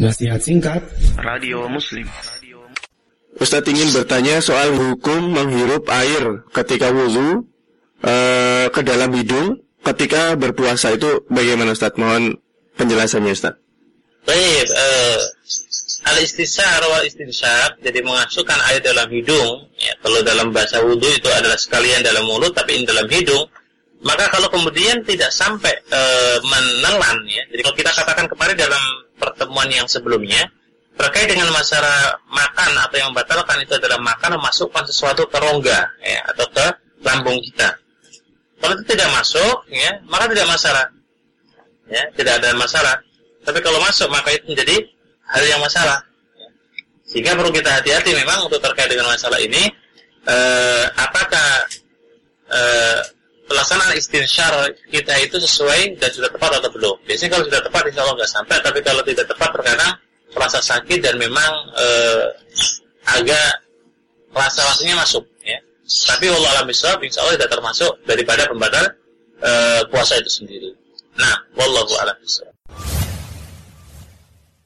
Nasihat singkat Radio Muslim Ustadz ingin bertanya soal hukum menghirup air ketika wudhu uh, ke dalam hidung ketika berpuasa itu bagaimana Ustadz? Mohon penjelasannya Ustadz. Baik, uh, al istisar wal istinsyaq jadi memasukkan air dalam hidung ya, kalau dalam bahasa wudhu itu adalah sekalian dalam mulut tapi ini dalam hidung maka kalau kemudian tidak sampai uh, menelan ya jadi kalau kita katakan kemarin dalam pertemuan yang sebelumnya terkait dengan masalah makan atau yang membatalkan itu adalah makan memasukkan sesuatu ke rongga ya atau ke lambung kita. Kalau itu tidak masuk ya, maka tidak masalah. Ya, tidak ada masalah. Tapi kalau masuk maka itu menjadi hal yang masalah. Sehingga perlu kita hati-hati memang untuk terkait dengan masalah ini eh, apakah pelaksanaan istinsyar kita itu sesuai dan sudah tepat atau belum. Biasanya kalau sudah tepat insya Allah nggak sampai, tapi kalau tidak tepat terkadang terasa sakit dan memang eh, agak rasa-rasanya masuk. Ya. Tapi Allah alam insya Allah tidak termasuk daripada pembatal eh, puasa itu sendiri. Nah, wallahu alam